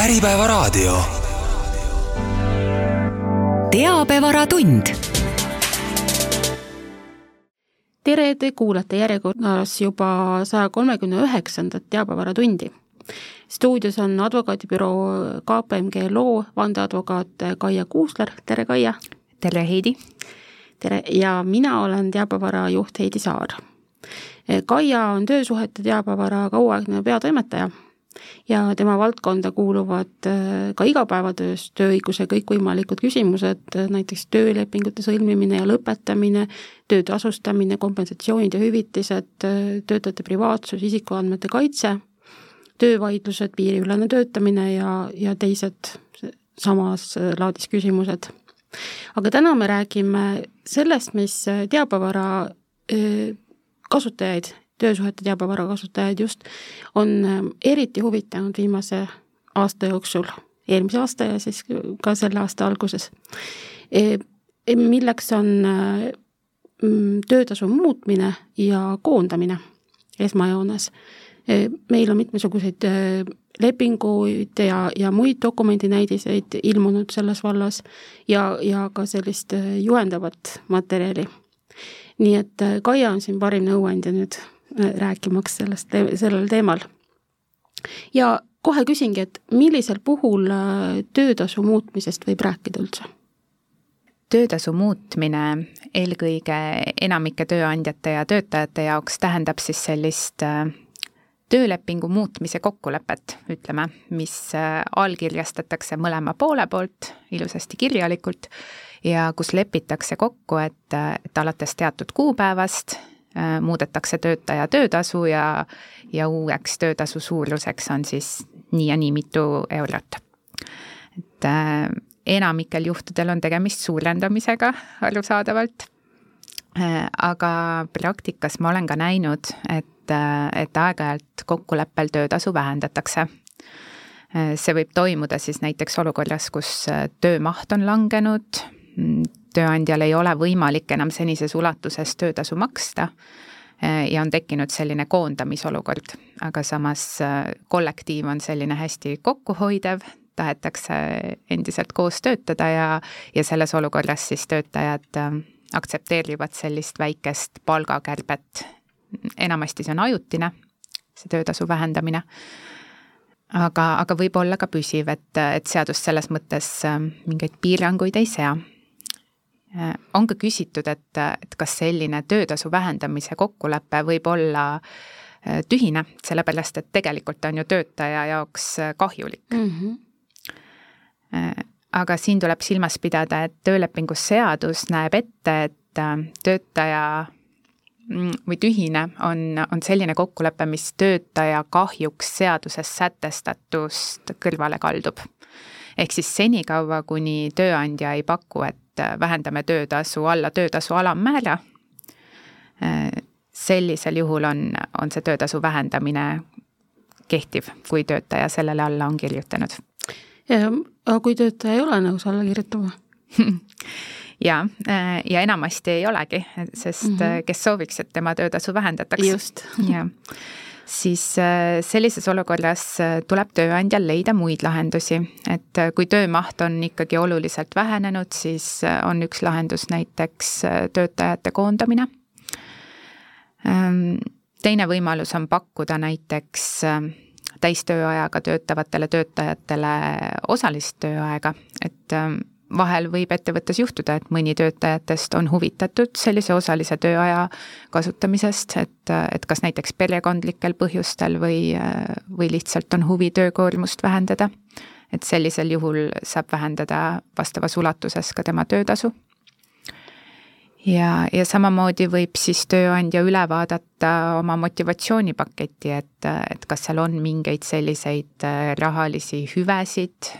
Äripäevaraadio. teabevaratund. tere, te kuulate järjekorras juba saja kolmekümne üheksandat teabevaratundi. stuudios on advokaadibüroo KPMG loo vandeadvokaat Kaia Kuusler, tere Kaia! tere Heidi! tere, ja mina olen teabevara juht Heidi Saar. Kaia on töösuhete teabevara kauaaegne peatoimetaja ja tema valdkonda kuuluvad äh, ka igapäevatöös tööõiguse kõikvõimalikud küsimused, äh, näiteks töölepingute sõlmimine ja lõpetamine, töö tasustamine, kompensatsioonid ja hüvitised, äh, töötajate privaatsus, isikuandmete kaitse, töövaidlused, piiriülene töötamine ja, ja teised samas laadis küsimused. aga täna me räägime sellest, mis teabevara kasutajaid töösuhete teabevara kasutajaid just, on ähm, eriti huvitanud viimase aasta jooksul, eelmise aasta ja siis ka selle aasta alguses. E, e, milleks on äh, mm, töötasu muutmine ja koondamine esmajoones. E, meil on mitmesuguseid äh, lepinguid ja, ja muid dokumendinäidiseid ilmunud selles vallas ja, ja ka sellist äh, juhendavat materjali. nii et Kaia on siin parim nõuandja nüüd rääkimaks sellest, sellel teemal. ja kohe küsingi, et millisel puhul äh, töötasu muutmisest võib rääkida üldse? töötasu muutmine eelkõige enamike tööandjate ja töötajate jaoks tähendab siis sellist äh, töölepingu muutmise kokkulepet, ütleme, mis äh, allkirjastatakse mõlema poole poolt ilusasti kirjalikult ja kus lepitakse kokku, et, et alates teatud kuupäevast muudetakse töötaja töötasu ja, ja uueks töötasu suuruseks on siis nii ja nii mitu eurot. et äh, enamikel juhtudel on tegemist suurendamisega, arusaadavalt äh,, aga praktikas ma olen ka näinud, et, äh, et aeg-ajalt kokkuleppel töötasu vähendatakse äh, see võib toimuda siis näiteks olukorras, kus äh, töömaht on langenud, tööandjal ei ole võimalik enam senises ulatuses töötasu maksta eh, ja on tekkinud selline koondamisolukord, aga samas eh, kollektiiv on selline hästi kokkuhoidev, tahetakse endiselt koos töötada ja, ja selles olukorras siis töötajad eh, aktsepteerivad sellist väikest palgakärbet. enamasti see on ajutine, see töötasu vähendamine. Aga, aga võib olla ka püsiv, et, et seadus selles mõttes mingeid piiranguid ei sea on ka küsitud, et, et kas selline töötasu vähendamise kokkulepe võib olla äh, tühine, sellepärast et tegelikult on ju töötaja jaoks äh, kahjulik mm. -hmm. aga siin tuleb silmas pidada, et töölepingu seadus näeb ette, et töötaja mm, või tühine on, on selline kokkulepe, mis töötaja kahjuks seaduses sätestatust kõrvale kaldub. ehk siis senikaua, kuni tööandja ei paku, et et vähendame töötasu alla töötasu alammäära, sellisel juhul on, on see töötasu vähendamine kehtiv, kui töötaja sellele alla on kirjutanud. aga kui töötaja ei ole nõus alla kirjutama ja, ja enamasti ei olegi, sest mm -hmm. kes sooviks, et tema töötasu vähendatakse. just. jah siis äh, sellises olukorras äh, tuleb tööandjal leida muid lahendusi, et äh, kui töömaht on ikkagi oluliselt vähenenud, siis on üks lahendus näiteks töötajate koondamine. Ähm, teine võimalus on pakkuda näiteks täistööajaga töötavatele töötajatele osalist tööaega, et ähm, vahel võib ettevõttes juhtuda, et mõni töötajatest on huvitatud sellise osalise tööaja kasutamisest, et, et kas näiteks perekondlikel põhjustel või, või lihtsalt on huvi töökoormust vähendada. et sellisel juhul saab vähendada vastavas ulatuses ka tema töötasu. ja, ja samamoodi võib siis tööandja üle vaadata oma motivatsioonipaketi, et, et kas seal on mingeid selliseid rahalisi hüvesid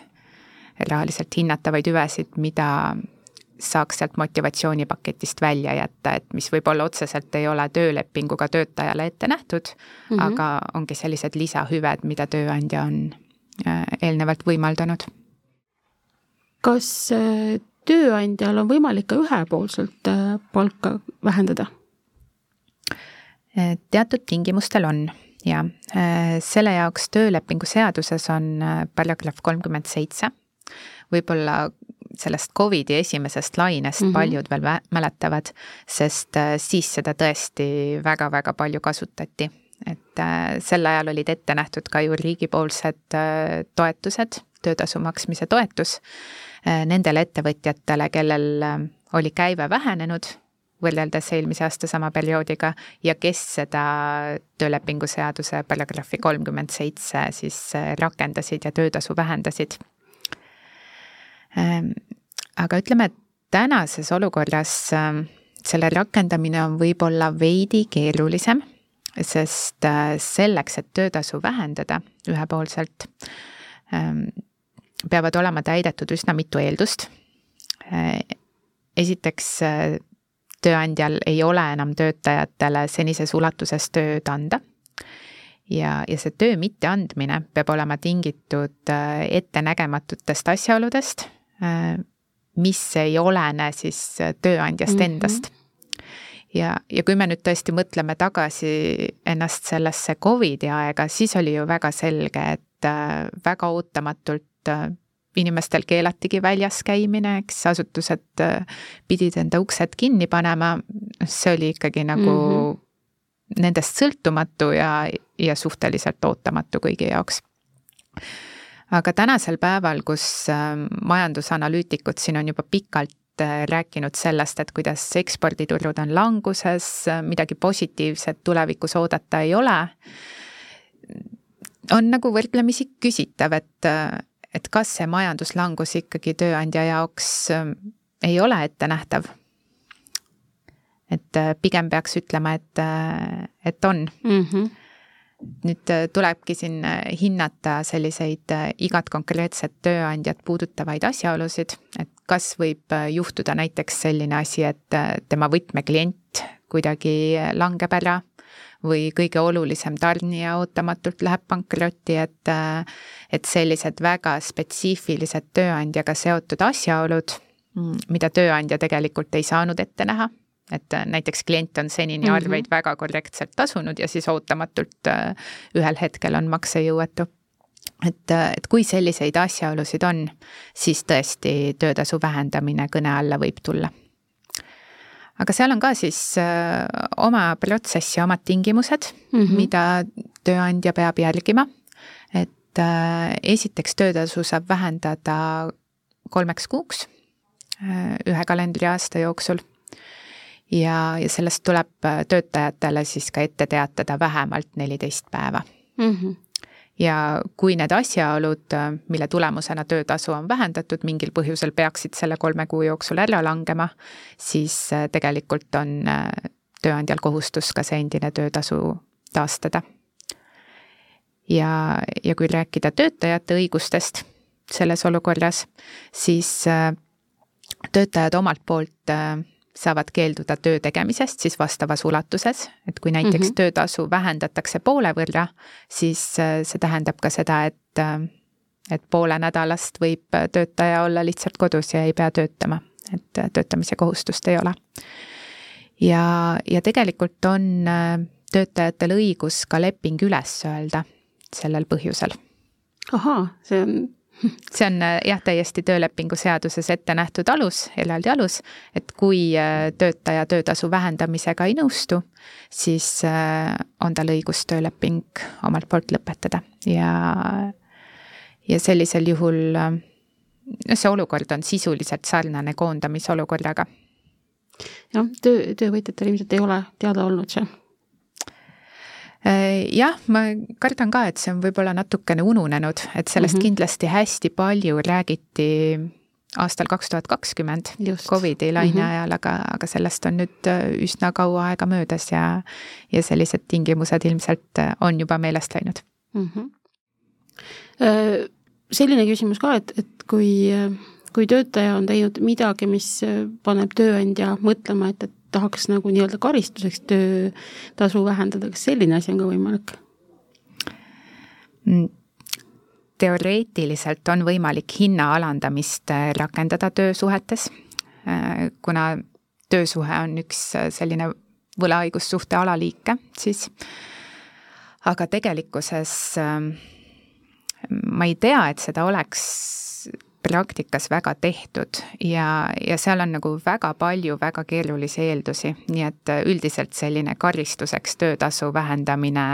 rahaliselt hinnatavaid hüvesid, mida saaks sealt motivatsioonipaketist välja jätta, et mis võib-olla otseselt ei ole töölepinguga töötajale ette nähtud mm, -hmm. aga ongi sellised lisahüved, mida tööandja on äh, eelnevalt võimaldanud. kas äh, tööandjal on võimalik ka ühepoolselt äh, palka vähendada? teatud tingimustel on jah, selle jaoks töölepingu seaduses on paragrahv kolmkümmend seitse, võib-olla sellest Covidi esimesest lainest mm -hmm. paljud veel mäletavad, sest siis seda tõesti väga-väga palju kasutati et äh, sel ajal olid ette nähtud ka ju riigipoolsed äh, toetused, töötasu maksmise toetus äh, nendele ettevõtjatele, kellel oli käive vähenenud võrreldes eelmise aasta sama perioodiga ja kes seda töölepingu seaduse paragrahvi kolmkümmend seitse siis rakendasid ja töötasu vähendasid. Ähm, aga ütleme, et tänases olukorras selle rakendamine on võib-olla veidi keerulisem sest äh, selleks, et töötasu vähendada ühepoolselt, ähm, peavad olema täidetud üsna mitu eeldust. Äh, esiteks, äh, tööandjal ei ole enam töötajatele senises ulatuses tööd anda ja, ja see töö mitteandmine peab olema tingitud ettenägematutest asjaoludest, mis ei olene siis tööandjast mm -hmm. endast ja, ja kui me nüüd tõesti mõtleme tagasi ennast sellesse Covidi aega, siis oli ju väga selge, et äh, väga ootamatult äh, inimestel keelatigi väljas käimine, eks asutused äh, pidid enda uksed kinni panema, see oli ikkagi nagu mm -hmm. nendest sõltumatu ja, ja suhteliselt ootamatu kõigi jaoks aga tänasel päeval, kus majandusanalüütikud siin on juba pikalt Äh, rääkinud sellest, et kuidas eksporditurud on languses, midagi positiivset tulevikus oodata ei ole, on nagu võrdlemisi küsitav, et, et kas see majanduslangus ikkagi tööandja jaoks äh, ei ole ettenähtav. et äh, pigem peaks ütlema, et, et on mm. -hmm nüüd tulebki siin hinnata selliseid igat konkreetset tööandjat puudutavaid asjaolusid, et kas võib äh, juhtuda näiteks selline asi, et äh, tema võtmeklient kuidagi langeb ära või kõige olulisem tarnija ootamatult läheb pankrotti, et, äh, et sellised väga spetsiifilised tööandjaga seotud asjaolud, mm, mida tööandja tegelikult ei saanud ette näha, et näiteks klient on senini mm -hmm. arveid väga korrektselt tasunud ja siis ootamatult ühel hetkel on maksejõuetu et, et kui selliseid asjaolusid on, siis tõesti töötasu vähendamine kõne alla võib tulla. aga seal on ka siis äh, oma protsess ja omad tingimused mm, -hmm. mida tööandja peab järgima. et äh, esiteks töötasu saab vähendada kolmeks kuuks äh, ühe kalendriaasta jooksul ja, ja sellest tuleb töötajatele siis ka ette teatada vähemalt neliteist päeva mm. -hmm ja kui need asjaolud, mille tulemusena töötasu on vähendatud, mingil põhjusel peaksid selle kolme kuu jooksul ära langema, siis äh, tegelikult on äh, tööandjal kohustus ka see endine töötasu taastada. ja, ja kui rääkida töötajate õigustest selles olukorras, siis äh, töötajad omalt poolt saavad keelduda töö tegemisest siis vastavas ulatuses, et kui näiteks mm -hmm. töötasu vähendatakse poole võrra, siis äh, see tähendab ka seda, et, äh, et poole nädalast võib töötaja olla lihtsalt kodus ja ei pea töötama, et äh, töötamise kohustust ei ole. ja, ja tegelikult on töötajatel õigus ka leping üles öelda sellel põhjusel. ahaa, see on see on äh, jah, täiesti töölepingu seaduses ette nähtud alus, eraldi alus, et kui äh, töötaja töötasu vähendamisega ei nõustu, siis äh, on tal õigus tööleping omalt poolt lõpetada ja, ja sellisel juhul noh, see olukord on sisuliselt sarnane koondamisolukorraga. jah, töö, töövõtjatel ilmselt ei ole teada olnud see jah, ma kardan ka, et see on võib-olla natukene ununenud, et sellest mm -hmm. kindlasti hästi palju räägiti aastal kaks tuhat kakskümmend Covidi laine mm -hmm. ajal, aga, aga sellest on nüüd äh, üsna kaua aega möödas ja, ja sellised tingimused ilmselt äh, on juba meelest läinud mm. -hmm. selline küsimus ka, et, et kui, kui töötaja on teinud midagi, mis paneb tööandja mõtlema, et, et tahaks nagu nii-öelda karistuseks töötasu vähendada, kas selline asi on ka võimalik? Mm, teoreetiliselt on võimalik hinna alandamist äh, rakendada töösuhetes, äh, kuna töösuhe on üks äh, selline võlaõigussuhte alaliike, siis aga tegelikkuses ähm, ma ei tea, et seda oleks praktikas väga tehtud ja, ja seal on nagu väga palju väga keerulisi eeldusi, nii et üldiselt selline karistuseks töötasu vähendamine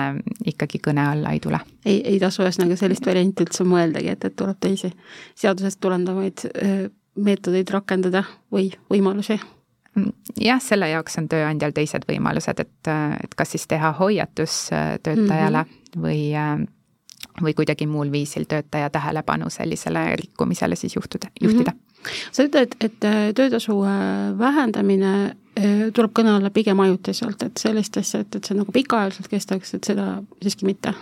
ikkagi kõne alla ei tule. ei, ei tasu ühesõnaga sellist varianti üldse mõeldagi, et, et tuleb teisi seadusest tulenevamaid meetodeid rakendada või võimalusi? jah, selle jaoks on tööandjal teised võimalused, et, et kas siis teha hoiatus töötajale mm -hmm. või või kuidagi muul viisil töötaja tähelepanu sellisele rikkumisele siis juhtuda, juhtida mm. -hmm. sa ütled, et äh, töötasu äh, vähendamine äh, tuleb kõne alla pigem ajutiselt, et sellist asja, et, et see nagu pikaajaliselt kestaks, et seda siiski mitte?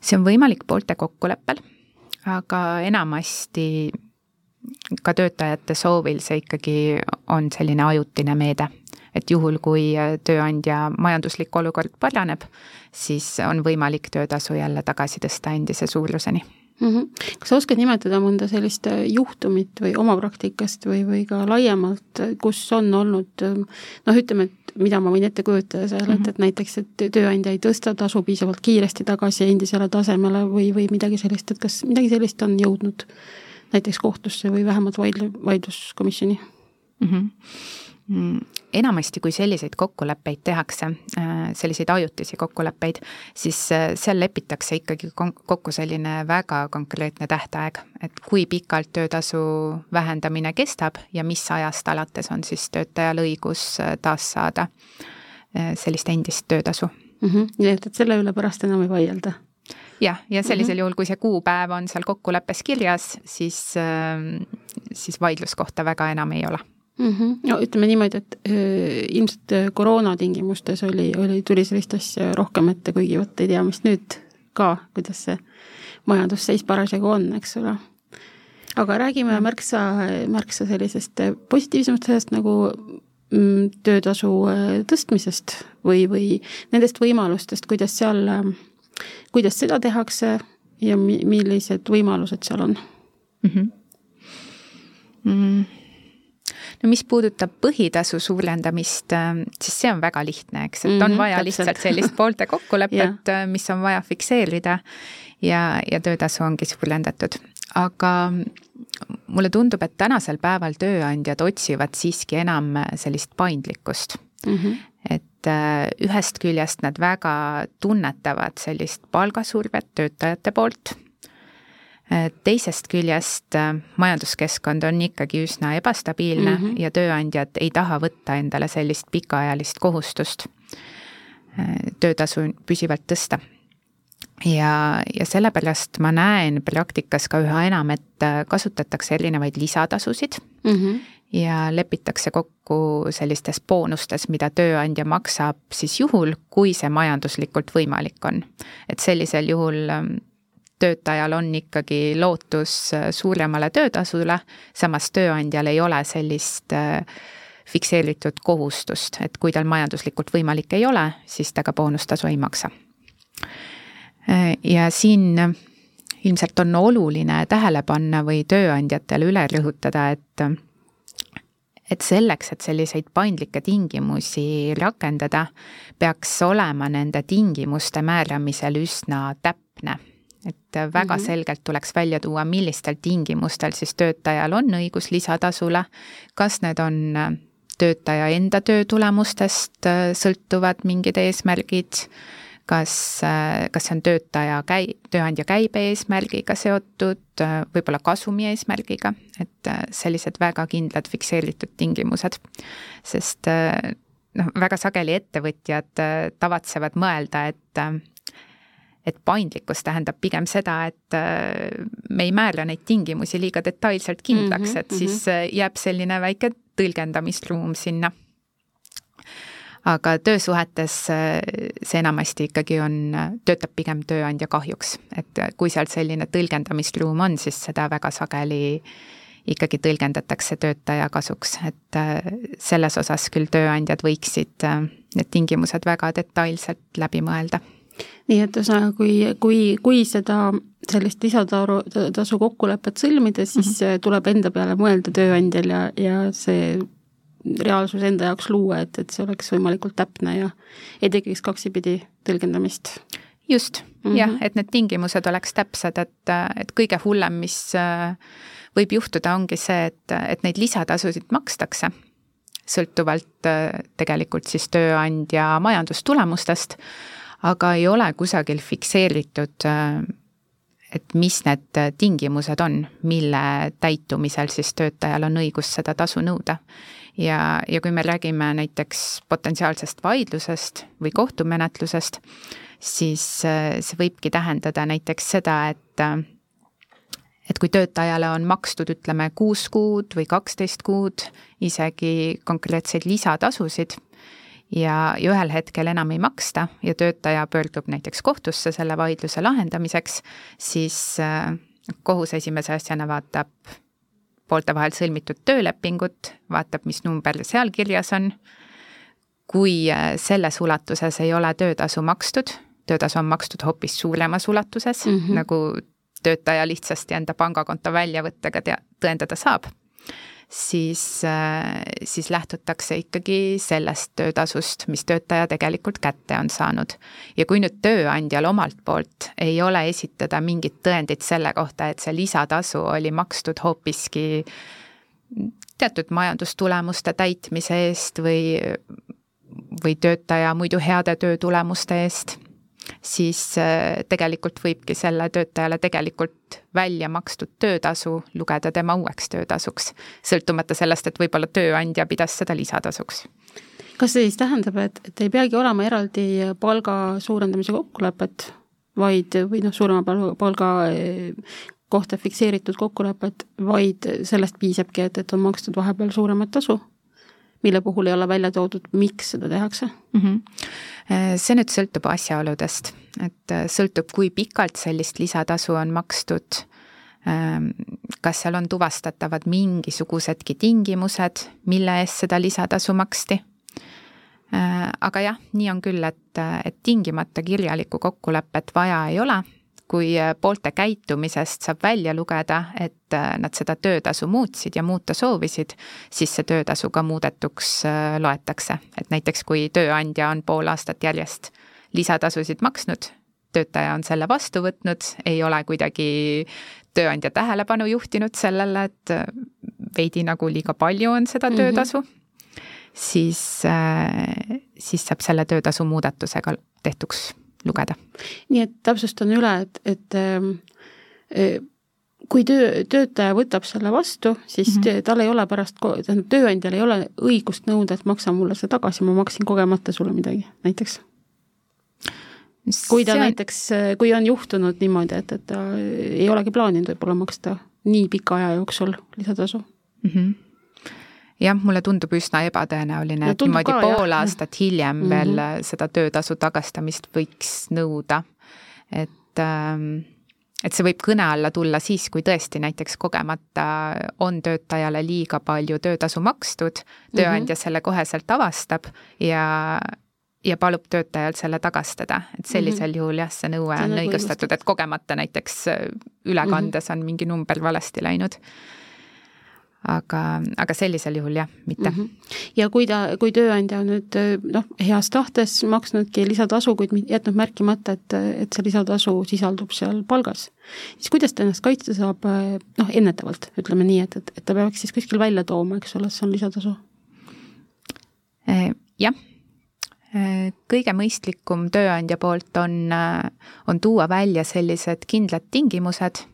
see on võimalik poolte kokkuleppel, aga enamasti ka töötajate soovil see ikkagi on selline ajutine meede et juhul, kui äh, tööandja majanduslik olukord paraneb, siis on võimalik töötasu jälle tagasi tõsta endise suuruseni mm. -hmm. kas sa oskad nimetada mõnda sellist äh, juhtumit või oma praktikast või, või ka laiemalt, äh, kus on olnud noh, ütleme, et mida ma võin ette kujutada seal mm, -hmm. et, et näiteks, et tööandja ei tõsta tasu piisavalt kiiresti tagasi endisele tasemele või, või midagi sellist, et kas midagi sellist on jõudnud näiteks kohtusse või vähemalt vaidle, vaidluskomisjoni mhm. mm? -hmm enamasti, kui selliseid kokkuleppeid tehakse, äh, selliseid ajutisi kokkuleppeid, siis äh, seal lepitakse ikkagi kokku selline väga konkreetne tähtaeg, et kui pikalt töötasu vähendamine kestab ja mis ajast alates on siis töötajal õigus äh, taas saada sellist endist töötasu mm. -hmm. nii et, et selle üle pärast enam ei vaielda? jah, ja sellisel mm -hmm. juhul, kui see kuupäev on seal kokkuleppes kirjas, siis, siis vaidluskohta väga enam ei ole mm. -hmm. no ütleme niimoodi, et ilmselt koroona tingimustes oli, oli, tuli sellist asja rohkem ette, kuigi vot ei tea, mis nüüd ka, kuidas see majandusseis parasjagu on, eks ole. aga räägime märksa, märksa sellisest positiivsemast sellest nagu mm, töötasu tõstmisest või, või nendest võimalustest, kuidas seal, kuidas seda tehakse ja mi-, millised võimalused seal on mm? -hmm. Mm no mis puudutab põhitasu suurendamist, ähm, siis see on väga lihtne, eks, et on mm -hmm, vaja täpselt. lihtsalt sellist poolte kokkulepet äh, mis on vaja fikseerida ja, ja töötasu ongi suurendatud. aga mulle tundub, et tänasel päeval tööandjad otsivad siiski enam sellist paindlikkust mm. -hmm. et äh, ühest küljest nad väga tunnetavad sellist palgasurvet töötajate poolt teisest küljest äh, majanduskeskkond on ikkagi üsna ebastabiilne mm -hmm. ja tööandjad ei taha võtta endale sellist pikaajalist kohustust äh, töötasu püsivalt tõsta. ja, ja sellepärast ma näen praktikas ka üha enam, et äh, kasutatakse erinevaid lisatasusid mm -hmm. ja lepitakse kokku sellistes boonustes, mida tööandja maksab siis juhul, kui see majanduslikult võimalik on. et sellisel juhul ähm, töötajal on ikkagi lootus äh, suuremale töötasule, samas tööandjal ei ole sellist äh, fikseeritud kohustust, et kui tal majanduslikult võimalik ei ole, siis ta ka boonustasu ei maksa. Äh, ja siin ilmselt on oluline tähele panna või tööandjatele üle rõhutada, et et selleks, et selliseid paindlikke tingimusi rakendada, peaks olema nende tingimuste määramisel üsna täpne et väga mm -hmm. selgelt tuleks välja tuua, millistel tingimustel siis töötajal on õigus lisatasule, kas need on äh, töötaja enda töö tulemustest äh, sõltuvad mingid eesmärgid, kas, äh, kas see on töötaja käi-, tööandja käibe eesmärgiga seotud, võib-olla kasumi eesmärgiga, et sellised väga kindlad fikseeritud tingimused. sest noh, väga sageli ettevõtjad tavatsevad mõelda, et et paindlikkus tähendab pigem seda, et äh, me ei määra neid tingimusi liiga detailselt kindlaks mm, -hmm, et mm -hmm. siis äh, jääb selline väike tõlgendamisruum sinna. aga töösuhetes äh, see enamasti ikkagi on, töötab pigem tööandja kahjuks, et kui seal selline tõlgendamisruum on, siis seda väga sageli ikkagi tõlgendatakse töötaja kasuks, et selles osas küll tööandjad võiksid need tingimused väga detailselt läbi mõelda nii et ühesõnaga, kui, kui, kui seda sellist lisatasu, tasu kokkulepet sõlmida, siis mm -hmm. tuleb enda peale mõelda tööandjal ja, ja see reaalsus enda jaoks luua, et, et see oleks võimalikult täpne ja ei tekiks kaksipidi tõlgendamist. just mm, -hmm. jah, et need tingimused oleks täpsed, et, et kõige hullem, mis äh, võib juhtuda, ongi see, et, et neid lisatasusid makstakse sõltuvalt äh, tegelikult siis tööandja majandustulemustest, aga ei ole kusagil fikseeritud äh, et mis need tingimused on, mille täitumisel siis töötajal on õigus seda tasu nõuda. ja, ja kui me räägime näiteks potentsiaalsest vaidlusest või kohtumenetlusest, siis äh, see võibki tähendada näiteks seda, et et kui töötajale on makstud, ütleme, kuus kuud või kaksteist kuud isegi konkreetseid lisatasusid, ja, ja ühel hetkel enam ei maksta ja töötaja pöördub näiteks kohtusse selle vaidluse lahendamiseks, siis äh, kohus esimese asjana vaatab poolte vahel sõlmitud töölepingut, vaatab, mis number seal kirjas on. kui äh, selles ulatuses ei ole töötasu makstud, töötasu on makstud hoopis suuremas ulatuses mm, -hmm. nagu töötaja lihtsasti enda pangakonto väljavõttega tea-, tõendada saab siis, äh, siis lähtutakse ikkagi sellest töötasust, mis töötaja tegelikult kätte on saanud. ja kui nüüd tööandjal omalt poolt ei ole esitada mingit tõendit selle kohta, et see lisatasu oli makstud hoopiski teatud majandustulemuste täitmise eest või, või töötaja muidu heade töötulemuste eest siis äh, tegelikult võibki selle töötajale tegelikult välja makstud töötasu lugeda tema uueks töötasuks, sõltumata sellest, et võib-olla tööandja pidas seda lisatasuks. kas see siis tähendab, et, et ei peagi olema eraldi palga suurendamise kokkulepet, vaid, või noh, suurema palga, palga eh, kohta fikseeritud kokkulepet, vaid sellest piisabki, et, et on makstud vahepeal suuremat tasu? Mille puhul ei ole välja toodud, miks seda tehakse mm? -hmm. see nüüd sõltub asjaoludest, et äh, sõltub, kui pikalt sellist lisatasu on makstud, ähm, kas seal on tuvastatavad mingisugusedki tingimused, mille eest seda lisatasu maksti äh, aga jah, nii on küll, et, et tingimata kirjalikku kokkulepet vaja ei ole kui äh, poolte käitumisest saab välja lugeda, et äh, nad seda töötasu muutsid ja muuta soovisid, siis see töötasu ka muudetuks äh, loetakse. et näiteks kui tööandja on pool aastat järjest lisatasusid maksnud, töötaja on selle vastu võtnud, ei ole kuidagi tööandja tähelepanu juhtinud sellele, et veidi nagu liiga palju on seda mhm. töötasu mm, -hmm. siis, siis saab selle töötasu muudatusega tehtuks lugeda. nii et täpsustan üle, et, et äh, kui töö, töötaja võtab selle vastu, siis mm -hmm. tal ei ole pärast, tähendab, tööandjal ei ole õigust nõuda, et maksa mulle see tagasi, ma maksin kogemata sulle midagi, näiteks. kui ta on... näiteks, kui on juhtunud niimoodi, et, et ta ei olegi plaaninud võib-olla maksta nii pika aja jooksul lisatasu mm. -hmm jah, mulle tundub üsna ebatõenäoline, et niimoodi pool jah. aastat hiljem mm -hmm. veel seda töötasu tagastamist võiks nõuda. et ähm, et see võib kõne alla tulla siis, kui tõesti näiteks kogemata on töötajale liiga palju töötasu makstud, tööandja mm -hmm. selle koheselt avastab ja ja palub töötajal selle tagastada, et sellisel mm -hmm. juhul jah, see nõue on nagu õigustatud, et kogemata näiteks ülekandes mm -hmm. on mingi number valesti läinud aga, aga sellisel juhul jah, mitte mm. -hmm. ja kui ta, kui tööandja on nüüd noh, heas tahtes maksnudki lisatasu, kuid jätnud märkimata, et, et see lisatasu sisaldub seal palgas, siis kuidas ta ennast kaitsta saab noh, ennetavalt, ütleme nii, et, et, et ta peaks siis kuskil välja tooma, eks ole, et see on lisatasu? Äh, jah äh, kõige mõistlikum tööandja poolt on, on tuua välja sellised kindlad tingimused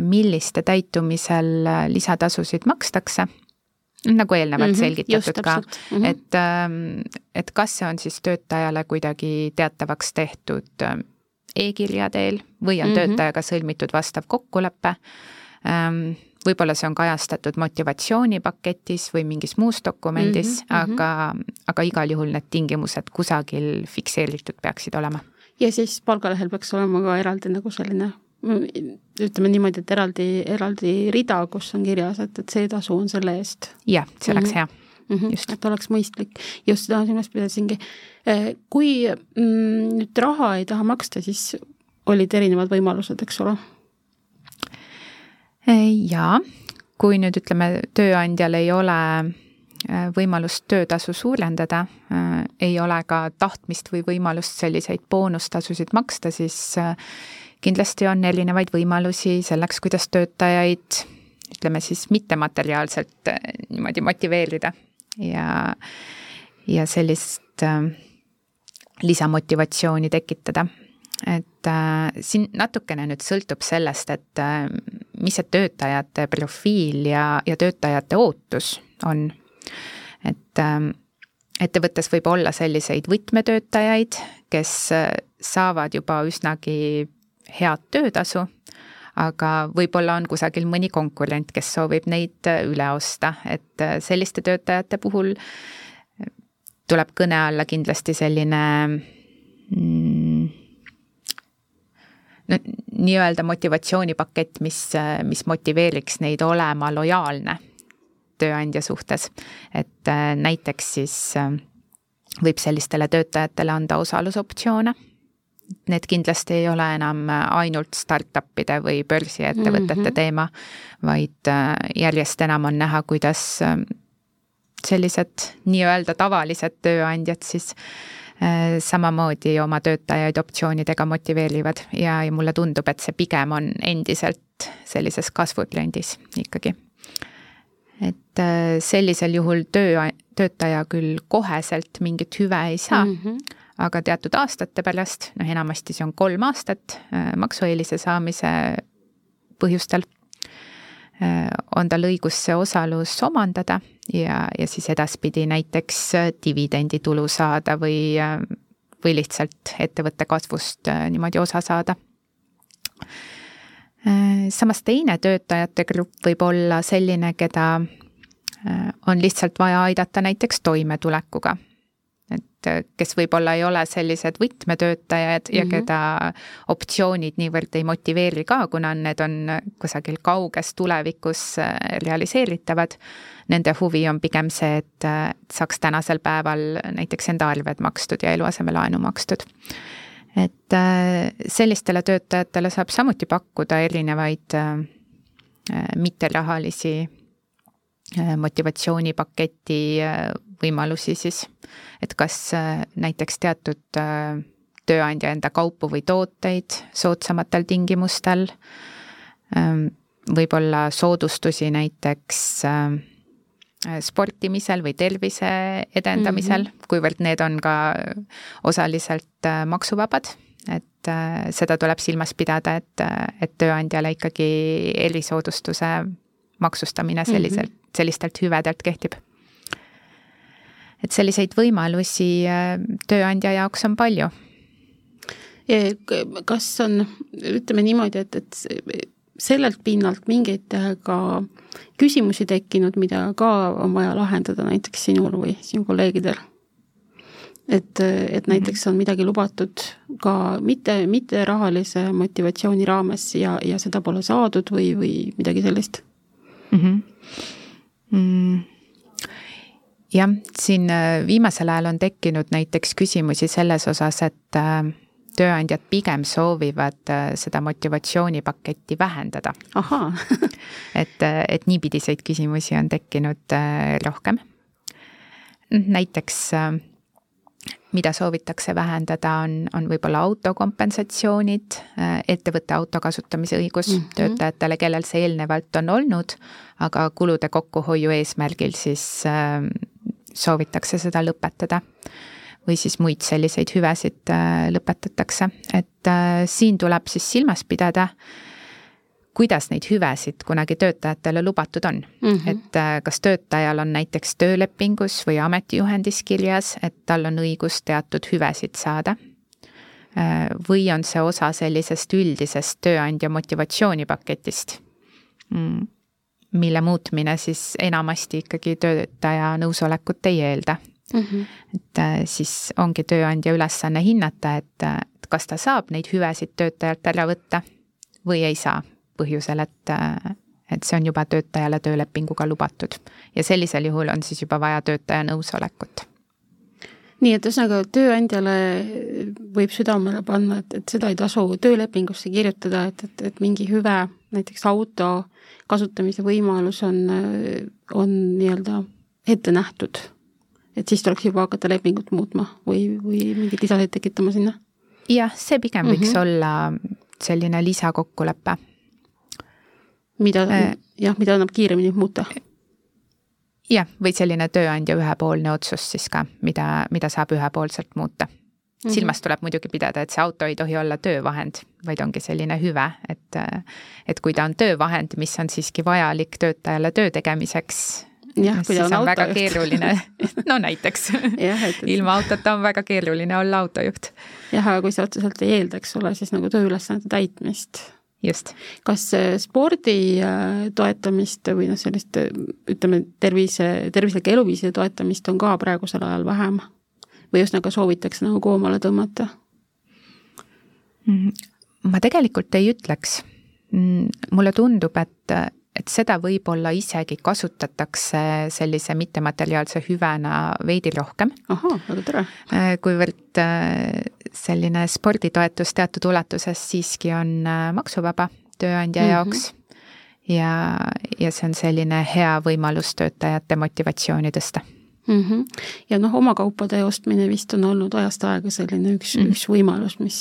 milliste täitumisel äh, lisatasusid makstakse nagu eelnevalt mm -hmm, selgitatud ka, mm -hmm. et, ähm, et kas see on siis töötajale kuidagi teatavaks tehtud ähm, e-kirja teel või on mm -hmm. töötajaga sõlmitud vastav kokkulepe. Ähm, võib-olla see on kajastatud motivatsioonipaketis või mingis muus dokumendis mm, -hmm, aga, aga igal juhul need tingimused kusagil fikseeritud peaksid olema. ja siis palgalehel peaks olema ka eraldi nagu selline ütleme niimoodi, et eraldi, eraldi rida, kus on kirjas, et, et see tasu on selle eest. jah, see oleks mm -hmm. hea mm. -hmm. just. et oleks mõistlik, just seda silmas pidasingi. Eh, kui mm, nüüd raha ei taha maksta, siis olid erinevad võimalused, eks ole? Eh, jaa, kui nüüd ütleme, tööandjal ei ole võimalust töötasu suurendada, ei ole ka tahtmist või võimalust selliseid boonustasusid maksta, siis kindlasti on erinevaid võimalusi selleks, kuidas töötajaid ütleme siis mittemateriaalselt niimoodi motiveerida ja, ja sellist äh, lisamotivatsiooni tekitada et äh, siin natukene nüüd sõltub sellest, et äh, mis see töötajate profiil ja, ja töötajate ootus on. et äh, ettevõttes võib olla selliseid võtmetöötajaid, kes äh, saavad juba üsnagi head töötasu, aga võib-olla on kusagil mõni konkurent, kes soovib neid äh, üle osta, et äh, selliste töötajate puhul tuleb kõne alla kindlasti selline mm, no nii-öelda motivatsioonipakett, mis, mis motiveeriks neid olema lojaalne tööandja suhtes. et äh, näiteks siis äh, võib sellistele töötajatele anda osalusoptsioone. Need kindlasti ei ole enam ainult startup'ide või börsiettevõtete mm -hmm. teema, vaid äh, järjest enam on näha, kuidas sellised nii-öelda tavalised tööandjad siis Äh, samamoodi oma töötajaid optsioonidega motiveerivad ja, ja mulle tundub, et see pigem on endiselt sellises kasvutrendis ikkagi. et äh, sellisel juhul töö, töötaja küll koheselt mingit hüve ei saa mm, -hmm. Aga teatud aastate pärast, noh enamasti see on kolm aastat äh, maksueelise saamise põhjustel Äh, on tal õigus see osalus omandada ja, ja siis edaspidi näiteks äh, dividenditulu saada või, või lihtsalt ettevõtte kasvust niimoodi osa saada. samas teine töötajate grupp võib olla selline, keda on lihtsalt vaja aidata näiteks toimetulekuga et äh, kes võib-olla ei ole sellised võtmetöötajad mm -hmm. ja mhm. keda optsioonid niivõrd ei motiveeri ka, kuna need on kusagil kauges tulevikus äh, realiseeritavad. Nende huvi on pigem see, et äh, saaks tänasel päeval näiteks enda arved makstud ja eluasemelaenu makstud. et sellistele töötajatele saab samuti pakkuda erinevaid mitterahalisi motivatsioonipaketi võimalusi siis, et kas äh, näiteks teatud äh, tööandja enda kaupu või tooteid soodsamatel tingimustel, ähm, võib-olla soodustusi näiteks äh, sportimisel või tervise edendamisel mm, -hmm. kuivõrd need on ka osaliselt maksuvabad, et seda tuleb silmas pidada, et, et tööandjale ikkagi erisoodustuse maksustamine selliselt mm, -hmm. sellistelt hüvedelt kehtib et selliseid võimalusi äh, tööandja jaoks on palju. kas on, ütleme niimoodi, et, et sellelt pinnalt mingeid äh, ka küsimusi tekkinud, mida ka on vaja lahendada näiteks sinul või sinu kolleegidel? et, et mhm. näiteks on midagi lubatud ka mitte, mitte rahalise motivatsiooni raames ja, ja seda pole saadud või, või midagi sellist mm? -hmm. Mm jah, siin äh, viimasel ajal on tekkinud näiteks küsimusi selles osas, et äh, tööandjad pigem soovivad äh, seda motivatsioonipaketti vähendada. et, et niipidiseid küsimusi on tekkinud rohkem. näiteks mida soovitakse vähendada, on, on võib-olla autokompensatsioonid, ettevõtte auto kasutamise õigus mm -hmm. töötajatele, kellel see eelnevalt on olnud, aga kulude kokkuhoiu eesmärgil siis soovitakse seda lõpetada. või siis muid selliseid hüvesid äh, lõpetatakse, et äh, siin tuleb siis silmas pidada, kuidas neid hüvesid kunagi töötajatele lubatud on mm. -hmm. et äh, kas töötajal on näiteks töölepingus või ametijuhendis kirjas, et tal on õigus teatud hüvesid saada või on see osa sellisest üldisest tööandja motivatsioonipaketist mm mille muutmine siis enamasti ikkagi töötaja nõusolekut ei eelda mm. -hmm. et äh, siis ongi tööandja ülesanne hinnata, et, et kas ta saab neid hüvesid töötajalt ära võtta või ei saa, põhjusel, et, äh, et see on juba töötajale töölepinguga lubatud. ja sellisel juhul on siis juba vaja töötaja nõusolekut nii et ühesõnaga tööandjale võib südamele panna, et, et seda ei tasu töölepingusse kirjutada, et, et, et mingi hüve, näiteks auto kasutamise võimalus on, on nii-öelda ette nähtud, et siis tuleks juba hakata lepingut muutma või, või mingeid lisasid tekitama sinna? jah, see pigem võiks mm -hmm. olla selline lisakokkulepe. Mida äh,, jah, mida annab kiiremini muuta? jah, või selline tööandja ühepoolne otsus siis ka, mida, mida saab ühepoolselt muuta Mm -hmm. silmas tuleb muidugi pidada, et see auto ei tohi olla töövahend, vaid ongi selline hüve, et, et kui ta on töövahend, mis on siiski vajalik töötajale töö tegemiseks, siis on, on väga juht. keeruline no näiteks et... ilma autota on väga keeruline olla autojuht. jah, aga kui see otseselt ei eelda, eks ole, siis nagu tööülesannete täitmist. Just. kas spordi äh, toetamist või noh, sellist ütleme, tervise, tervislike eluviiside toetamist on ka praegusel ajal vähem? või ühesõnaga soovitakse nagu koomale tõmmata? Mm, ma tegelikult ei ütleks. Mm, mulle tundub, et, et seda võib-olla isegi kasutatakse sellise mittemateriaalse hüvena veidi rohkem. ahhaa, väga tore. Äh, kuivõrd äh, selline sporditoetus teatud ulatuses siiski on äh, maksuvaba tööandja mm -hmm. jaoks ja, ja see on selline hea võimalus töötajate motivatsiooni tõsta mm. -hmm. ja noh, oma kaupade ostmine vist on olnud ajast aega selline üks mm, -hmm. üks võimalus, mis,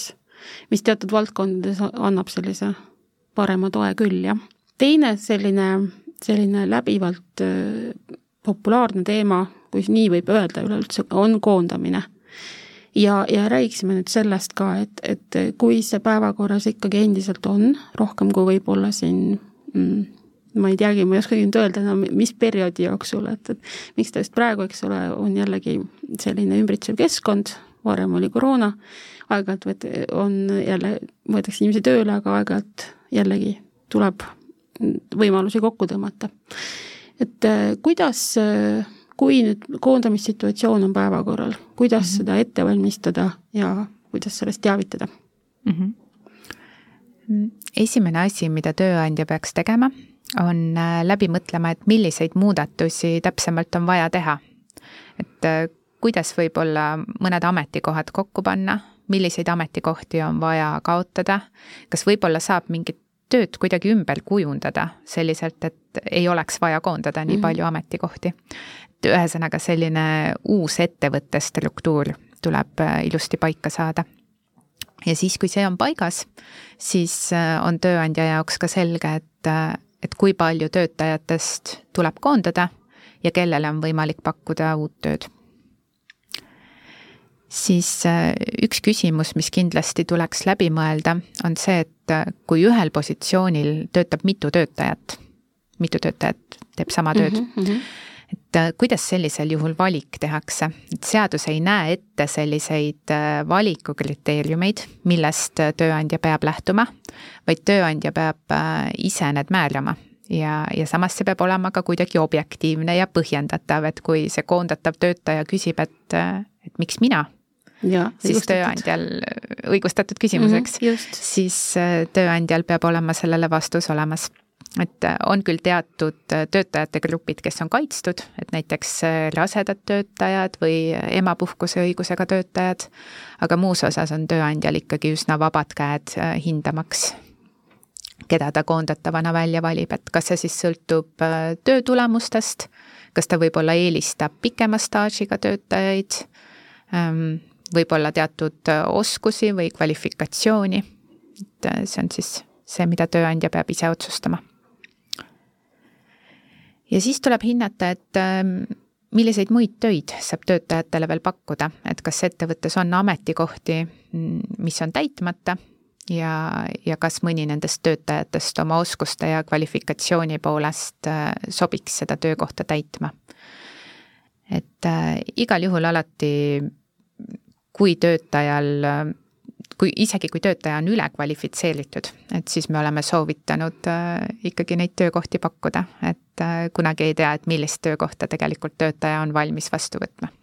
mis teatud valdkondades annab sellise parema toe küll, jah. Teine selline, selline läbivalt äh, populaarne teema, kui nii võib öelda üleüldse, on koondamine. Ja, ja räägiksime nüüd sellest ka, et, et kui see päevakorras ikkagi endiselt on, rohkem kui võib-olla siin mm, ma ei teagi, ma ei oskagi nüüd öelda enam, mis perioodi jooksul, et, et miks ta just praegu, eks ole, on jällegi selline ümbritsev keskkond, varem oli koroona, aeg-ajalt on jälle, võetakse inimesi tööle, aga aeg-ajalt jällegi tuleb võimalusi kokku tõmmata. et äh, kuidas, kui nüüd koondamissituatsioon on päevakorral, kuidas mm -hmm. seda ette valmistada ja kuidas sellest teavitada mm? -hmm esimene asi, mida tööandja peaks tegema, on äh, läbi mõtlema, et milliseid muudatusi täpsemalt on vaja teha. et äh, kuidas võib-olla mõned ametikohad kokku panna, milliseid ametikohti on vaja kaotada, kas võib-olla saab mingit tööd kuidagi ümber kujundada selliselt, et ei oleks vaja koondada nii mm -hmm. palju ametikohti. et ühesõnaga, selline uus ettevõtte struktuur tuleb äh, ilusti paika saada ja siis, kui see on paigas, siis on tööandja jaoks ka selge, et et kui palju töötajatest tuleb koondada ja kellele on võimalik pakkuda uut tööd. Siis äh, üks küsimus, mis kindlasti tuleks läbi mõelda, on see, et äh, kui ühel positsioonil töötab mitu töötajat, mitu töötajat teeb sama tööd mm, -hmm et äh, kuidas sellisel juhul valik tehakse, et seadus ei näe ette selliseid valikukriteeriumeid, millest tööandja peab lähtuma, vaid tööandja peab ise need määrama. Ja, ja samas see peab olema ka kuidagi objektiivne ja põhjendatav, et kui see koondatav töötaja küsib, et, et miks mina, siis tööandjal, õigustatud küsimuseks. Mm, -hmm, siis tööandjal peab olema sellele vastus olemas. Et äh, on küll teatud äh, töötajate grupid, kes on kaitstud, et näiteks äh, rasedad töötajad või emapuhkuse õigusega töötajad, aga muus osas on tööandjal ikkagi üsna vabad käed hindamaks, keda ta koondatavana välja valib, et kas see siis sõltub töö tulemustest, kas ta võib-olla eelistab pikema staažiga töötajaid, ähm, võib-olla teatud oskusi või kvalifikatsiooni, et see on siis see, mida tööandja peab ise otsustama. Ja siis tuleb hinnata, et ähm, milliseid muid töid saab töötajatele veel pakkuda, et kas ettevõttes on ametikohti, mm, mis on täitmata ja, ja kas mõni nendest töötajatest oma oskuste ja kvalifikatsiooni poolest äh, sobiks seda töökohta täitma. et äh, igal juhul alati, kui töötajal kui isegi, kui töötaja on ülekvalifitseeritud, et siis me oleme soovitanud äh, ikkagi neid töökohti pakkuda, et äh, kunagi ei tea, et millist töökohta tegelikult töötaja on valmis vastu võtma.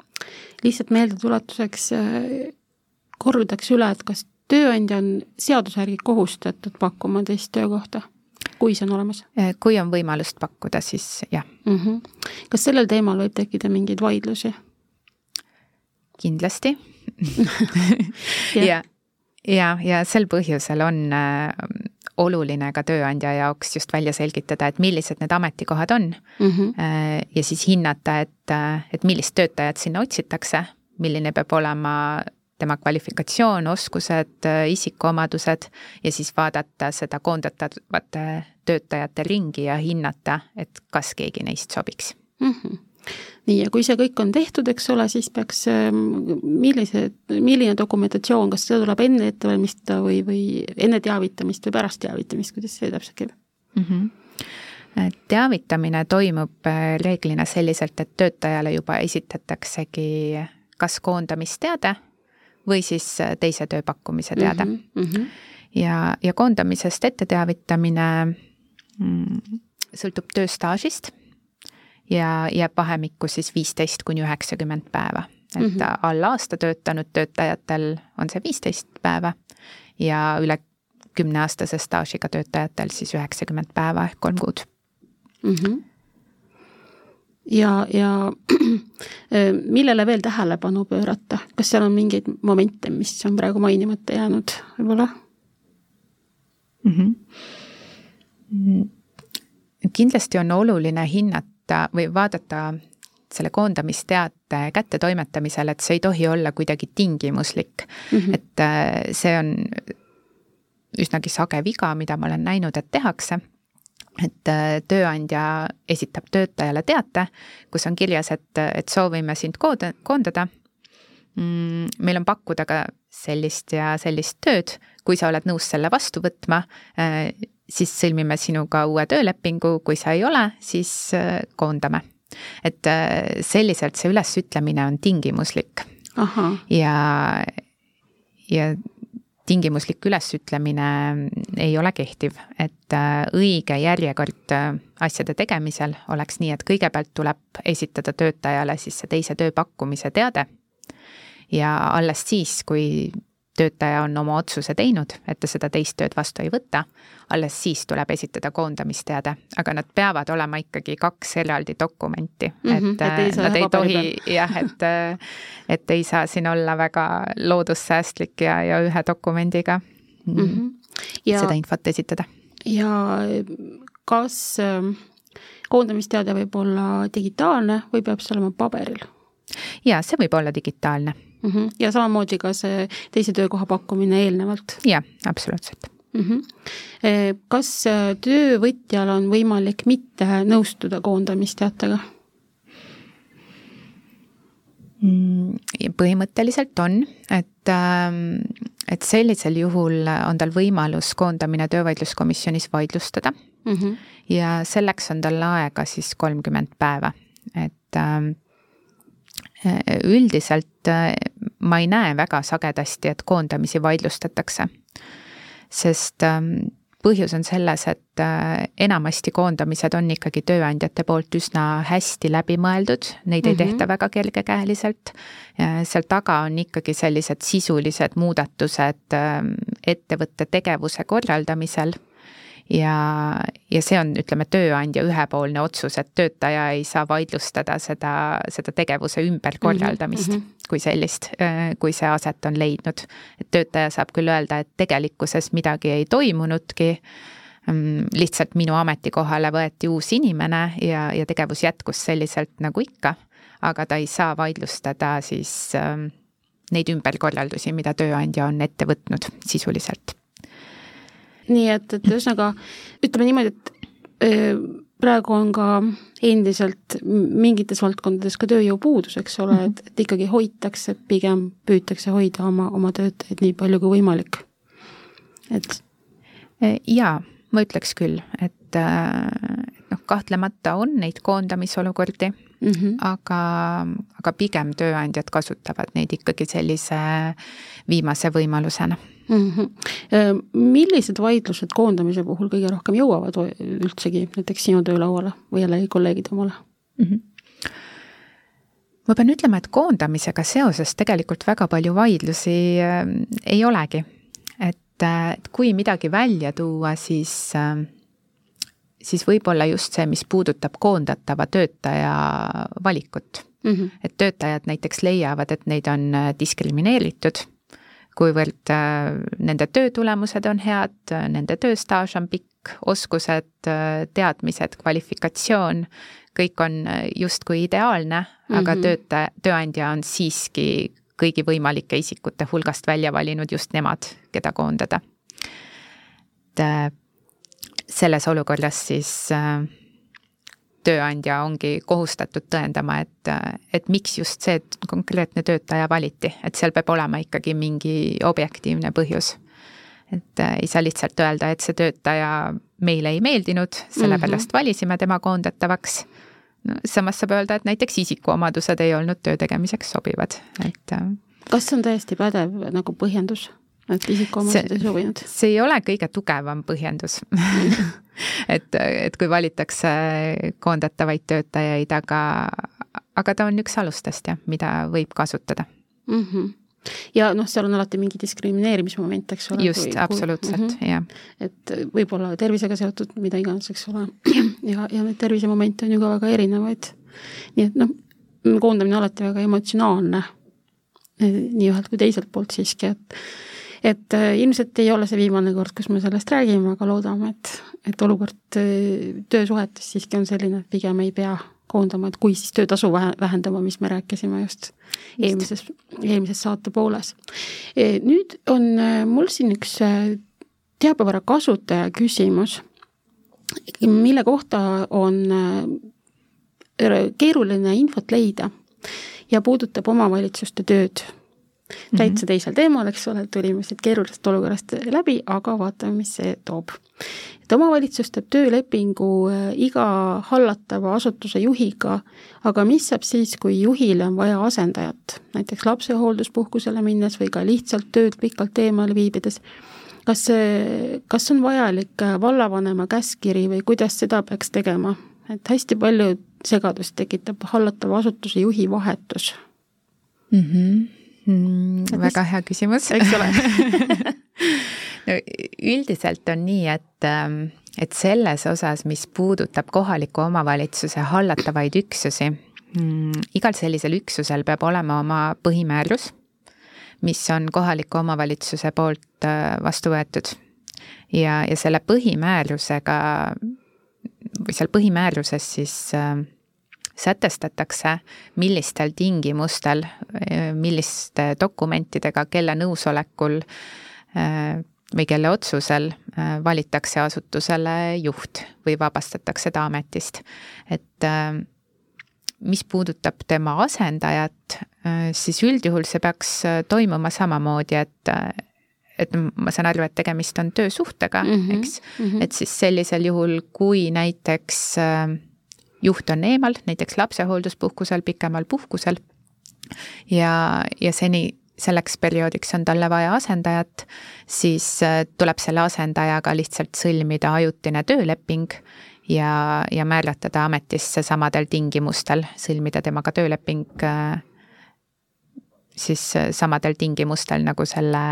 lihtsalt meeldetuletuseks äh, kordaks üle, et kas tööandja on seaduse järgi kohustatud pakkuma teist töökohta, kui see on olemas? kui on võimalust pakkuda, siis jah mm. -hmm. kas sellel teemal võib tekkida mingeid vaidlusi? kindlasti ja, ja ja, sel põhjusel on, oluline ka tööandja jaoks just välja selgitada, et millised need ametikohad on mm. -hmm. ja siis hinnata, et, et millist töötajat sinna otsitakse, milline peab olema tema kvalifikatsioon, oskused, isikuomadused ja siis vaadata seda koondatavate töötajate ringi ja hinnata, et kas keegi neist sobiks mm. -hmm nii, ja kui see kõik on tehtud, eks ole, siis peaks, ähm, millise, milline dokumentatsioon, kas seda tuleb enne ette valmistada või, või enne teavitamist või pärast teavitamist, kuidas see täpselt käib mm? -hmm. teavitamine toimub äh, reeglina selliselt, et töötajale juba esitataksegi kas koondamisteade või siis äh, teise tööpakkumise teade mm. -hmm. ja, ja koondamisest ette teavitamine mm, sõltub tööstaažist ja jääb vahemikku siis viisteist kuni üheksakümmend päeva. et mm -hmm. alla aasta töötanud töötajatel on see viisteist päeva ja üle kümneaastase staažiga töötajatel siis üheksakümmend päeva ehk kolm kuud mm. -hmm. ja, ja millele veel tähelepanu pöörata, kas seal on mingeid momente, mis on praegu mainimata jäänud võib-olla mhm. mm? -hmm. kindlasti on oluline hinnata vaadata või vaadata selle koondamisteate kättetoimetamisel, et see ei tohi olla kuidagi tingimuslik mm. -hmm. et äh, see on üsnagi sage viga, mida ma olen näinud, et tehakse et äh, tööandja esitab töötajale teate, kus on kirjas, et, et soovime sind kood-, koondada. Mm, meil on pakkuda ka sellist ja sellist tööd, kui sa oled nõus selle vastu võtma, äh, siis sõlmime sinuga uue töölepingu, kui sa ei ole, siis äh, koondame. et äh, selliselt see ülesütlemine on tingimuslik. ja, ja tingimuslik ülesütlemine ei ole kehtiv, et äh, õige järjekord asjade tegemisel oleks nii, et kõigepealt tuleb esitada töötajale siis see teise tööpakkumise teade ja alles siis, kui töötaja on oma otsuse teinud, et ta seda teist tööd vastu ei võta, alles siis tuleb esitada koondamisteade, aga nad peavad olema ikkagi kaks eraldi dokumenti mm, -hmm, et, et ei äh, nad ei tohi jah, et, äh, et ei saa siin olla väga loodussäästlik ja, ja ühe dokumendiga mm -hmm. ja, seda infot esitada. ja kas ähm, koondamisteade võib olla digitaalne või peab see olema paberil? jaa, see võib olla digitaalne mm. -hmm. ja samamoodi ka see teise töökoha pakkumine eelnevalt? jah, absoluutselt mm. -hmm. kas äh, töövõtjal on võimalik mitte nõustuda koondamisteatega? Mm, põhimõtteliselt on, et, ähm, et sellisel juhul on tal võimalus koondamine töövaidluskomisjonis vaidlustada mm. -hmm. ja selleks on tal aega siis kolmkümmend päeva, et ähm, üldiselt äh, ma ei näe väga sagedasti, et koondamisi vaidlustatakse. sest ähm, põhjus on selles, et äh, enamasti koondamised on ikkagi tööandjate poolt üsna hästi läbi mõeldud, neid mm -hmm. ei tehta mhm. väga kergekäeliselt. seal taga on ikkagi sellised sisulised muudatused ähm, ettevõtte tegevuse korraldamisel ja, ja see on, ütleme, tööandja ühepoolne otsus, et töötaja ei saa vaidlustada seda, seda tegevuse ümberkorraldamist mm -hmm. kui sellist, äh, kui see aset on leidnud. et töötaja saab küll öelda, et tegelikkuses midagi ei toimunudki, mm, lihtsalt minu ametikohale võeti uus inimene ja, ja tegevus jätkus selliselt nagu ikka, aga ta ei saa vaidlustada siis ähm, neid ümberkorraldusi, mida tööandja on ette võtnud sisuliselt nii et, et ühesõnaga ütleme niimoodi, et praegu on ka endiselt mingites valdkondades ka tööjõupuudus, eks ole, et, et ikkagi hoitakse, pigem püütakse hoida oma, oma töötajaid nii palju kui võimalik. et. jaa, ma ütleks küll, et noh, kahtlemata on neid koondamisolukordi mm, -hmm. aga, aga pigem tööandjad kasutavad neid ikkagi sellise viimase võimalusena mm. -hmm. millised vaidlused koondamise puhul kõige rohkem jõuavad üldsegi näiteks sinu töölauale või jällegi kolleegide omale mm? -hmm ma pean ütlema, et koondamisega seoses tegelikult väga palju vaidlusi äh, ei olegi. et, äh, et kui midagi välja tuua, siis äh, siis võib-olla just see, mis puudutab koondatava töötaja valikut mm. -hmm. et töötajad näiteks leiavad, et neid on äh, diskrimineeritud kuivõrd nende töö tulemused on head, nende tööstaaž on pikk, oskused, teadmised, kvalifikatsioon, kõik on justkui ideaalne mm, -hmm. aga töötaja, tööandja on siiski kõigi võimalike isikute hulgast välja valinud just nemad, keda koondada. et selles olukorras siis äh, tööandja ongi kohustatud tõendama, et, et miks just see konkreetne töötaja valiti, et seal peab olema ikkagi mingi objektiivne põhjus. et äh, ei saa lihtsalt öelda, et see töötaja meile ei meeldinud, sellepärast mm -hmm. valisime tema koondatavaks. no samas saab öelda, et näiteks isikuomadused ei olnud töö tegemiseks sobivad, et. Äh, kas see on täiesti pädev nagu põhjendus? Et isikuomadused ei sobinud? see ei ole kõige tugevam põhjendus et, et kui valitakse koondatavaid töötajaid, aga, aga ta on üks alustest jah, mida võib kasutada mm. -hmm ja noh, seal on alati mingi diskrimineerimismoment, eks ole. just, absoluutselt -hmm. jah. et võib-olla tervisega seotud mida iganes, eks ole, ja, ja neid tervisemomente on ju ka väga erinevaid. nii et noh, koondamine on alati väga emotsionaalne, nii ühelt kui teiselt poolt siiski, et et äh, ilmselt ei ole see viimane kord, kus me sellest räägime, aga loodame, et, et olukord äh, töösuhetes siiski on selline, et pigem ei pea koondama, et kui siis töötasu vähe, vähendama, mis me rääkisime just, just. eelmises, eelmises saate pooles. E, nüüd on äh, mul siin üks teabevara kasutaja küsimus, mille kohta on keeruline infot leida ja puudutab omavalitsuste tööd. Täitsa mm -hmm. teisel teemal, eks ole, tulime siit keerulisest olukorrast läbi, aga vaatame, mis see toob. et omavalitsus teeb töölepingu äh, iga hallatava asutuse juhiga, aga mis saab siis, kui juhile on vaja asendajat, näiteks lapsehoolduspuhkusele minnes või ka lihtsalt töölt pikalt eemal viibides kas see, kas on vajalik äh, vallavanema käskkiri või kuidas seda peaks tegema? et hästi palju segadust tekitab hallatava asutuse juhi vahetus mm. -hmm mm,? väga hea küsimus. eks ole no üldiselt on nii, et, ähm, et selles osas, mis puudutab kohaliku omavalitsuse hallatavaid üksusi mm,, igal sellisel üksusel peab olema oma põhimäärus, mis on kohaliku omavalitsuse poolt äh, vastu võetud. ja, ja selle põhimäärusega või seal põhimääruses siis äh, sätestatakse, millistel tingimustel, milliste dokumentidega, kelle nõusolekul äh, või kelle otsusel äh, valitakse asutusele juht või vabastatakse ta ametist. et äh, mis puudutab tema asendajat, siis üldjuhul see peaks toimuma samamoodi, et et ma saan aru, et tegemist on töösuhtega mm, -hmm, eks mm, -hmm. et siis sellisel juhul, kui näiteks äh, juht on eemal, näiteks lapsehoolduspuhkusel, pikemal puhkusel ja, ja seni selleks perioodiks on talle vaja asendajat, siis äh, tuleb selle asendajaga lihtsalt sõlmida ajutine tööleping ja, ja määrata ta ametisse samadel tingimustel, sõlmida temaga tööleping äh, siis äh, samadel tingimustel nagu selle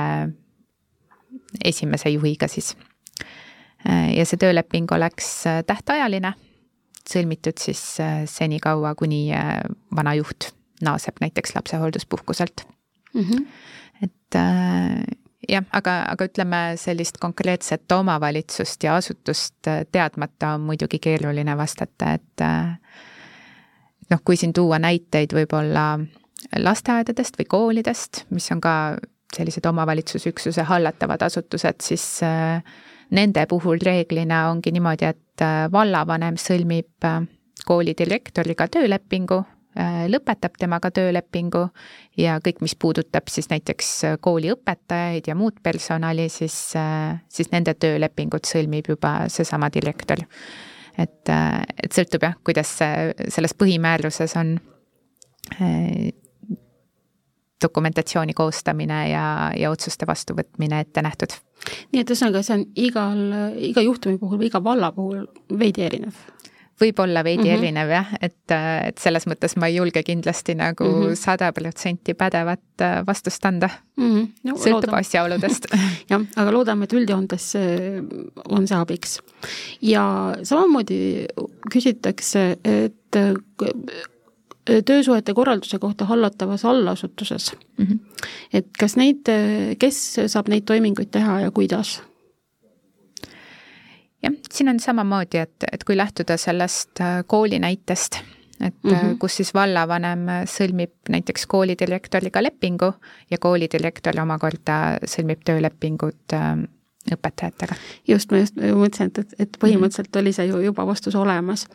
esimese juhiga siis. ja see tööleping oleks tähtajaline sõlmitud siis äh, senikaua, kuni äh, vana juht naaseb näiteks lapsehoolduspuhkuselt mm. -hmm. et äh, jah, aga, aga ütleme, sellist konkreetset omavalitsust ja asutust teadmata on muidugi keeruline vastata, et noh, kui siin tuua näiteid võib-olla lasteaedadest või koolidest, mis on ka sellised omavalitsusüksuse hallatavad asutused, siis nende puhul reeglina ongi niimoodi, et Äh, vallavanem sõlmib äh, kooli direktoriga töölepingu, äh, lõpetab temaga töölepingu ja kõik, mis puudutab siis näiteks kooli õpetajaid ja muud personali, siis, siis nende töölepingud sõlmib juba seesama direktor. et, et sõltub jah, kuidas see selles põhimääruses on dokumentatsiooni koostamine ja, ja otsuste vastuvõtmine ette nähtud. nii et ühesõnaga, see on igal, iga juhtumi puhul või iga valla puhul veidi erinev? võib olla veidi mm -hmm. erinev jah, et, et selles mõttes ma ei julge kindlasti nagu mhm. sada mm -hmm. protsenti pädevat äh, vastust anda mm. -hmm. No, sõltub loodame. asjaoludest jah, aga loodame, et üldjoontes äh, on see abiks. ja samamoodi küsitakse, et äh, töösuhete korralduse kohta hallatavas allasutuses mm. -hmm. et kas neid, kes saab neid toiminguid teha ja kuidas? jah, siin on samamoodi, et, et kui lähtuda sellest kooli näitest, et mm -hmm. kus siis vallavanem sõlmib näiteks koolidirektoriga lepingu ja koolidirektor omakorda sõlmib töölepingut õpetajatega. just, ma just mõtlesin, et, et, põhimõtteliselt -hmm. oli see ju juba vastus olemas.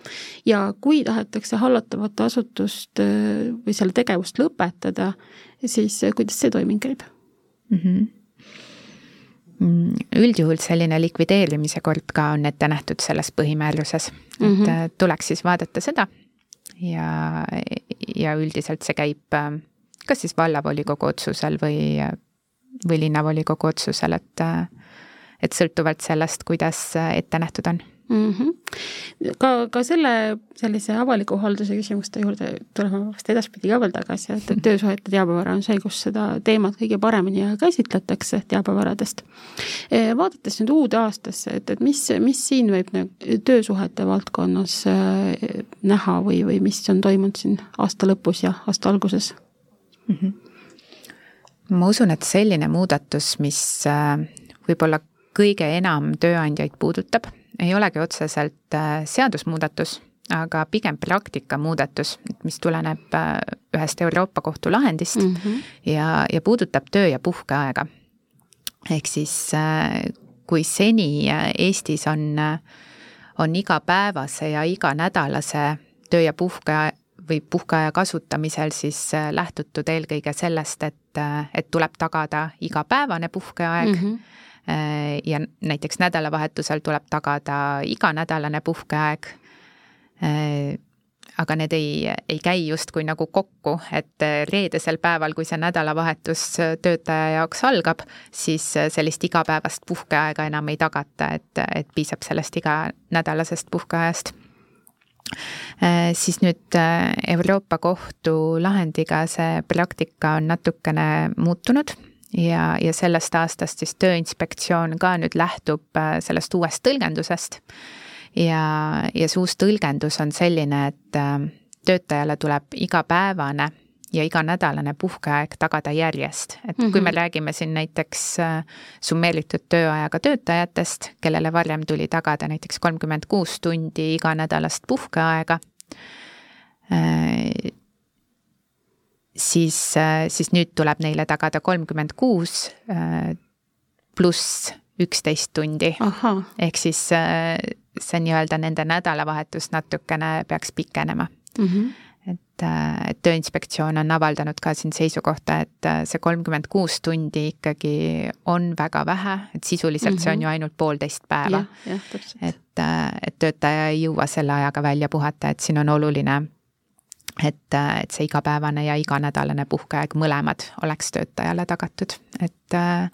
ja kui tahetakse hallatavat asutust äh, või selle tegevust lõpetada, siis äh, kuidas see toiming käib mhm. mm? -hmm. üldjuhul selline likvideerimise kord ka on ette nähtud selles põhimääruses, et mm -hmm. tuleks siis vaadata seda ja, ja üldiselt see käib kas siis vallavolikogu otsusel või, või linnavolikogu otsusel, et et sõltuvalt sellest, kuidas äh, ette nähtud on mm. -hmm. ka, ka selle sellise avaliku halduse küsimuste juurde tuleme vast edaspidi ka veel tagasi, et, et töösuhete teabevara on see, kus seda teemat kõige paremini käsitletakse teabevaradest. E, vaadates nüüd uude aastasse, et, et mis, mis siin võib nagu töösuhete valdkonnas äh, näha või, või mis on toimunud siin aasta lõpus ja aasta alguses mm? -hmm ma usun, et selline muudatus, mis äh, võib-olla kõige enam tööandjaid puudutab, ei olegi otseselt äh, seadusmuudatus, aga pigem praktika muudatus, mis tuleneb äh, ühest Euroopa Kohtu lahendist mm -hmm. ja, ja puudutab töö- ja puhkeaega. ehk siis äh, kui seni Eestis on, on igapäevase ja iganädalase töö ja puhkeaja või puhkeaja kasutamisel siis lähtutud eelkõige sellest, et, et tuleb tagada igapäevane puhkeaeg mm, -hmm ja näiteks nädalavahetusel tuleb tagada iganädalane puhkeaeg. Äh, aga need ei, ei käi justkui nagu kokku, et reedesel päeval, kui see nädalavahetus töötaja jaoks algab, siis sellist igapäevast puhkeaega enam ei tagata, et, et piisab sellest iganädalasest puhkeajast äh, siis nüüd Euroopa Kohtu lahendiga see praktika on natukene muutunud ja, ja sellest aastast siis Tööinspektsioon ka nüüd lähtub äh, sellest uuest tõlgendusest. ja, ja see uus tõlgendus on selline, et äh, töötajale tuleb igapäevane ja iganädalane puhkeaeg tagada järjest, et mm -hmm. kui me mhm. räägime siin näiteks äh, summeeritud tööajaga töötajatest, kellele varem tuli tagada näiteks kolmkümmend kuus tundi iganädalast puhkeaega, siis, äh, siis nüüd tuleb neile tagada kolmkümmend kuus äh, pluss üksteist tundi. ehk siis äh, see nii-öelda nende nädalavahetus natukene peaks pikenema mm. -hmm et, et Tööinspektsioon on avaldanud ka siin seisukohta, et see kolmkümmend kuus tundi ikkagi on väga vähe, et sisuliselt mm -hmm. see on mhm. ju ainult poolteist päeva. et, et töötaja ei jõua selle ajaga välja puhata, et siin on oluline et, et see igapäevane ja iganädalane puhkeaeg mõlemad oleks töötajale tagatud, et äh,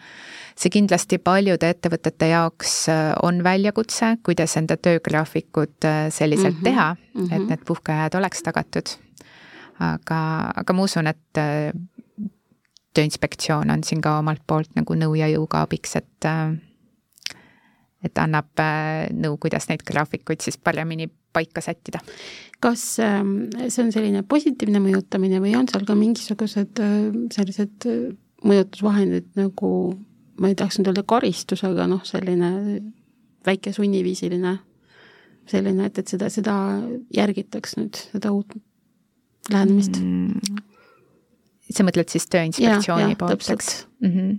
see kindlasti paljude ettevõtete jaoks äh, on väljakutse, kuidas enda töögraafikud äh, selliselt mm -hmm, teha -hmm. et need puhkeajad oleks tagatud. aga, aga ma usun, et Tööinspektsioon on siin ka omalt poolt nagu nõu ja jõuga abiks, et et annab nõu, kuidas neid graafikuid siis paremini paika sättida. Kas ähm, see on selline positiivne mõjutamine või on seal ka mingisugused äh, sellised äh, mõjutusvahendid nagu, ma ei tahaks nüüd öelda karistus, aga noh, selline väike sunniviisiline selline, et, et seda, seda järgitaks nüüd, seda uut lähenemist mm.? sa mõtled siis Tööinspektsiooni poolt, eks mm? -hmm.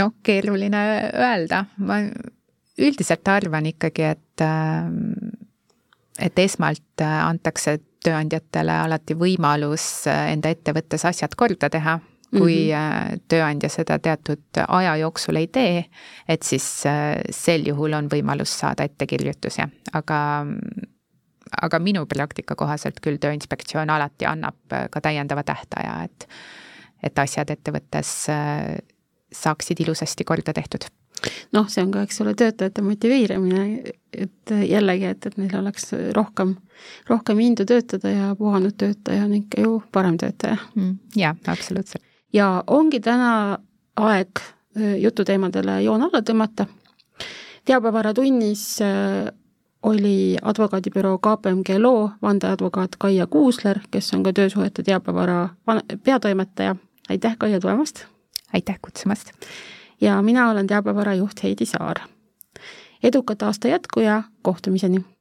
noh, keeruline öelda, ma üldiselt arvan ikkagi, et, et esmalt äh, antakse tööandjatele alati võimalus äh, enda ettevõttes asjad korda teha, kui mm -hmm. tööandja seda teatud aja jooksul ei tee, et siis sel juhul on võimalus saada ettekirjutusi, aga aga minu praktika kohaselt küll Tööinspektsioon alati annab ka täiendava tähtaja, et et asjad ettevõttes saaksid ilusasti korda tehtud noh, see on ka, eks ole, töötajate motiveerimine, et jällegi, et, et neil oleks rohkem, rohkem indu töötada ja puhanud töötaja on ikka ju parem töötaja mm,. jaa, absoluutselt. ja ongi täna aeg äh, jututeemadele joon alla tõmmata. teabevaratunnis äh, oli advokaadibüroo KPMG loo vandeadvokaat Kaia Kuusler, kes on ka töösuhete teabevara peatoimetaja. aitäh, Kaia, tulemast! aitäh kutsumast! Ja mina olen teabevara juht Heidi Saar. edukat aasta jätku ja kohtumiseni!